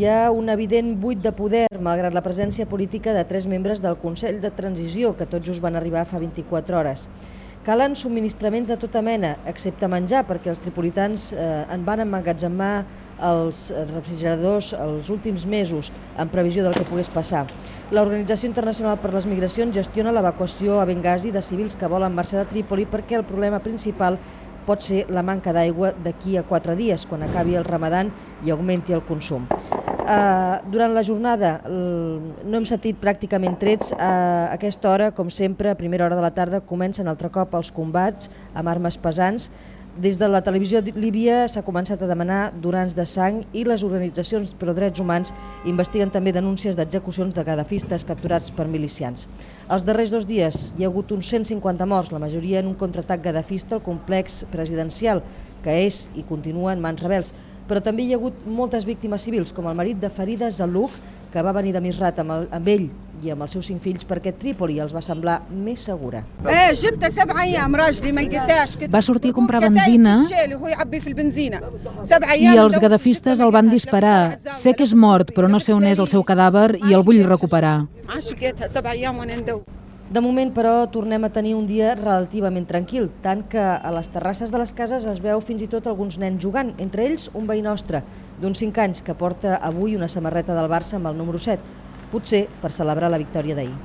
Hi ha un evident buit de poder, malgrat la presència política de tres membres del Consell de Transició, que tots just van arribar fa 24 hores. Calen subministraments de tota mena, excepte menjar, perquè els tripolitans eh, en van emmagatzemar els refrigeradors els últims mesos en previsió del que pogués passar. L'Organització Internacional per les Migracions gestiona l'evacuació a Benghazi de civils que volen marxar de Trípoli perquè el problema principal pot ser la manca d'aigua d'aquí a quatre dies, quan acabi el ramadan i augmenti el consum. Uh, durant la jornada no hem sentit pràcticament trets. A aquesta hora, com sempre, a primera hora de la tarda, comencen altre cop els combats amb armes pesants des de la televisió líbia s'ha començat a demanar durants de sang i les organitzacions per drets humans investiguen també denúncies d'execucions de gadafistes capturats per milicians. Els darrers dos dies hi ha hagut uns 150 morts, la majoria en un contraatac gadafista al complex presidencial, que és i continua en mans rebels. Però també hi ha hagut moltes víctimes civils, com el marit de Farida Zalouk, que va venir de Misrat amb, el, amb ell i amb els seus cinc fills perquè Trípoli els va semblar més segura. Va sortir a comprar benzina i els gadafistes el van disparar. Sé que és mort, però no sé on és el seu cadàver i el vull recuperar. De moment, però, tornem a tenir un dia relativament tranquil, tant que a les terrasses de les cases es veu fins i tot alguns nens jugant, entre ells un veí nostre, d'uns 5 anys, que porta avui una samarreta del Barça amb el número 7, potser per celebrar la victòria d'ahir.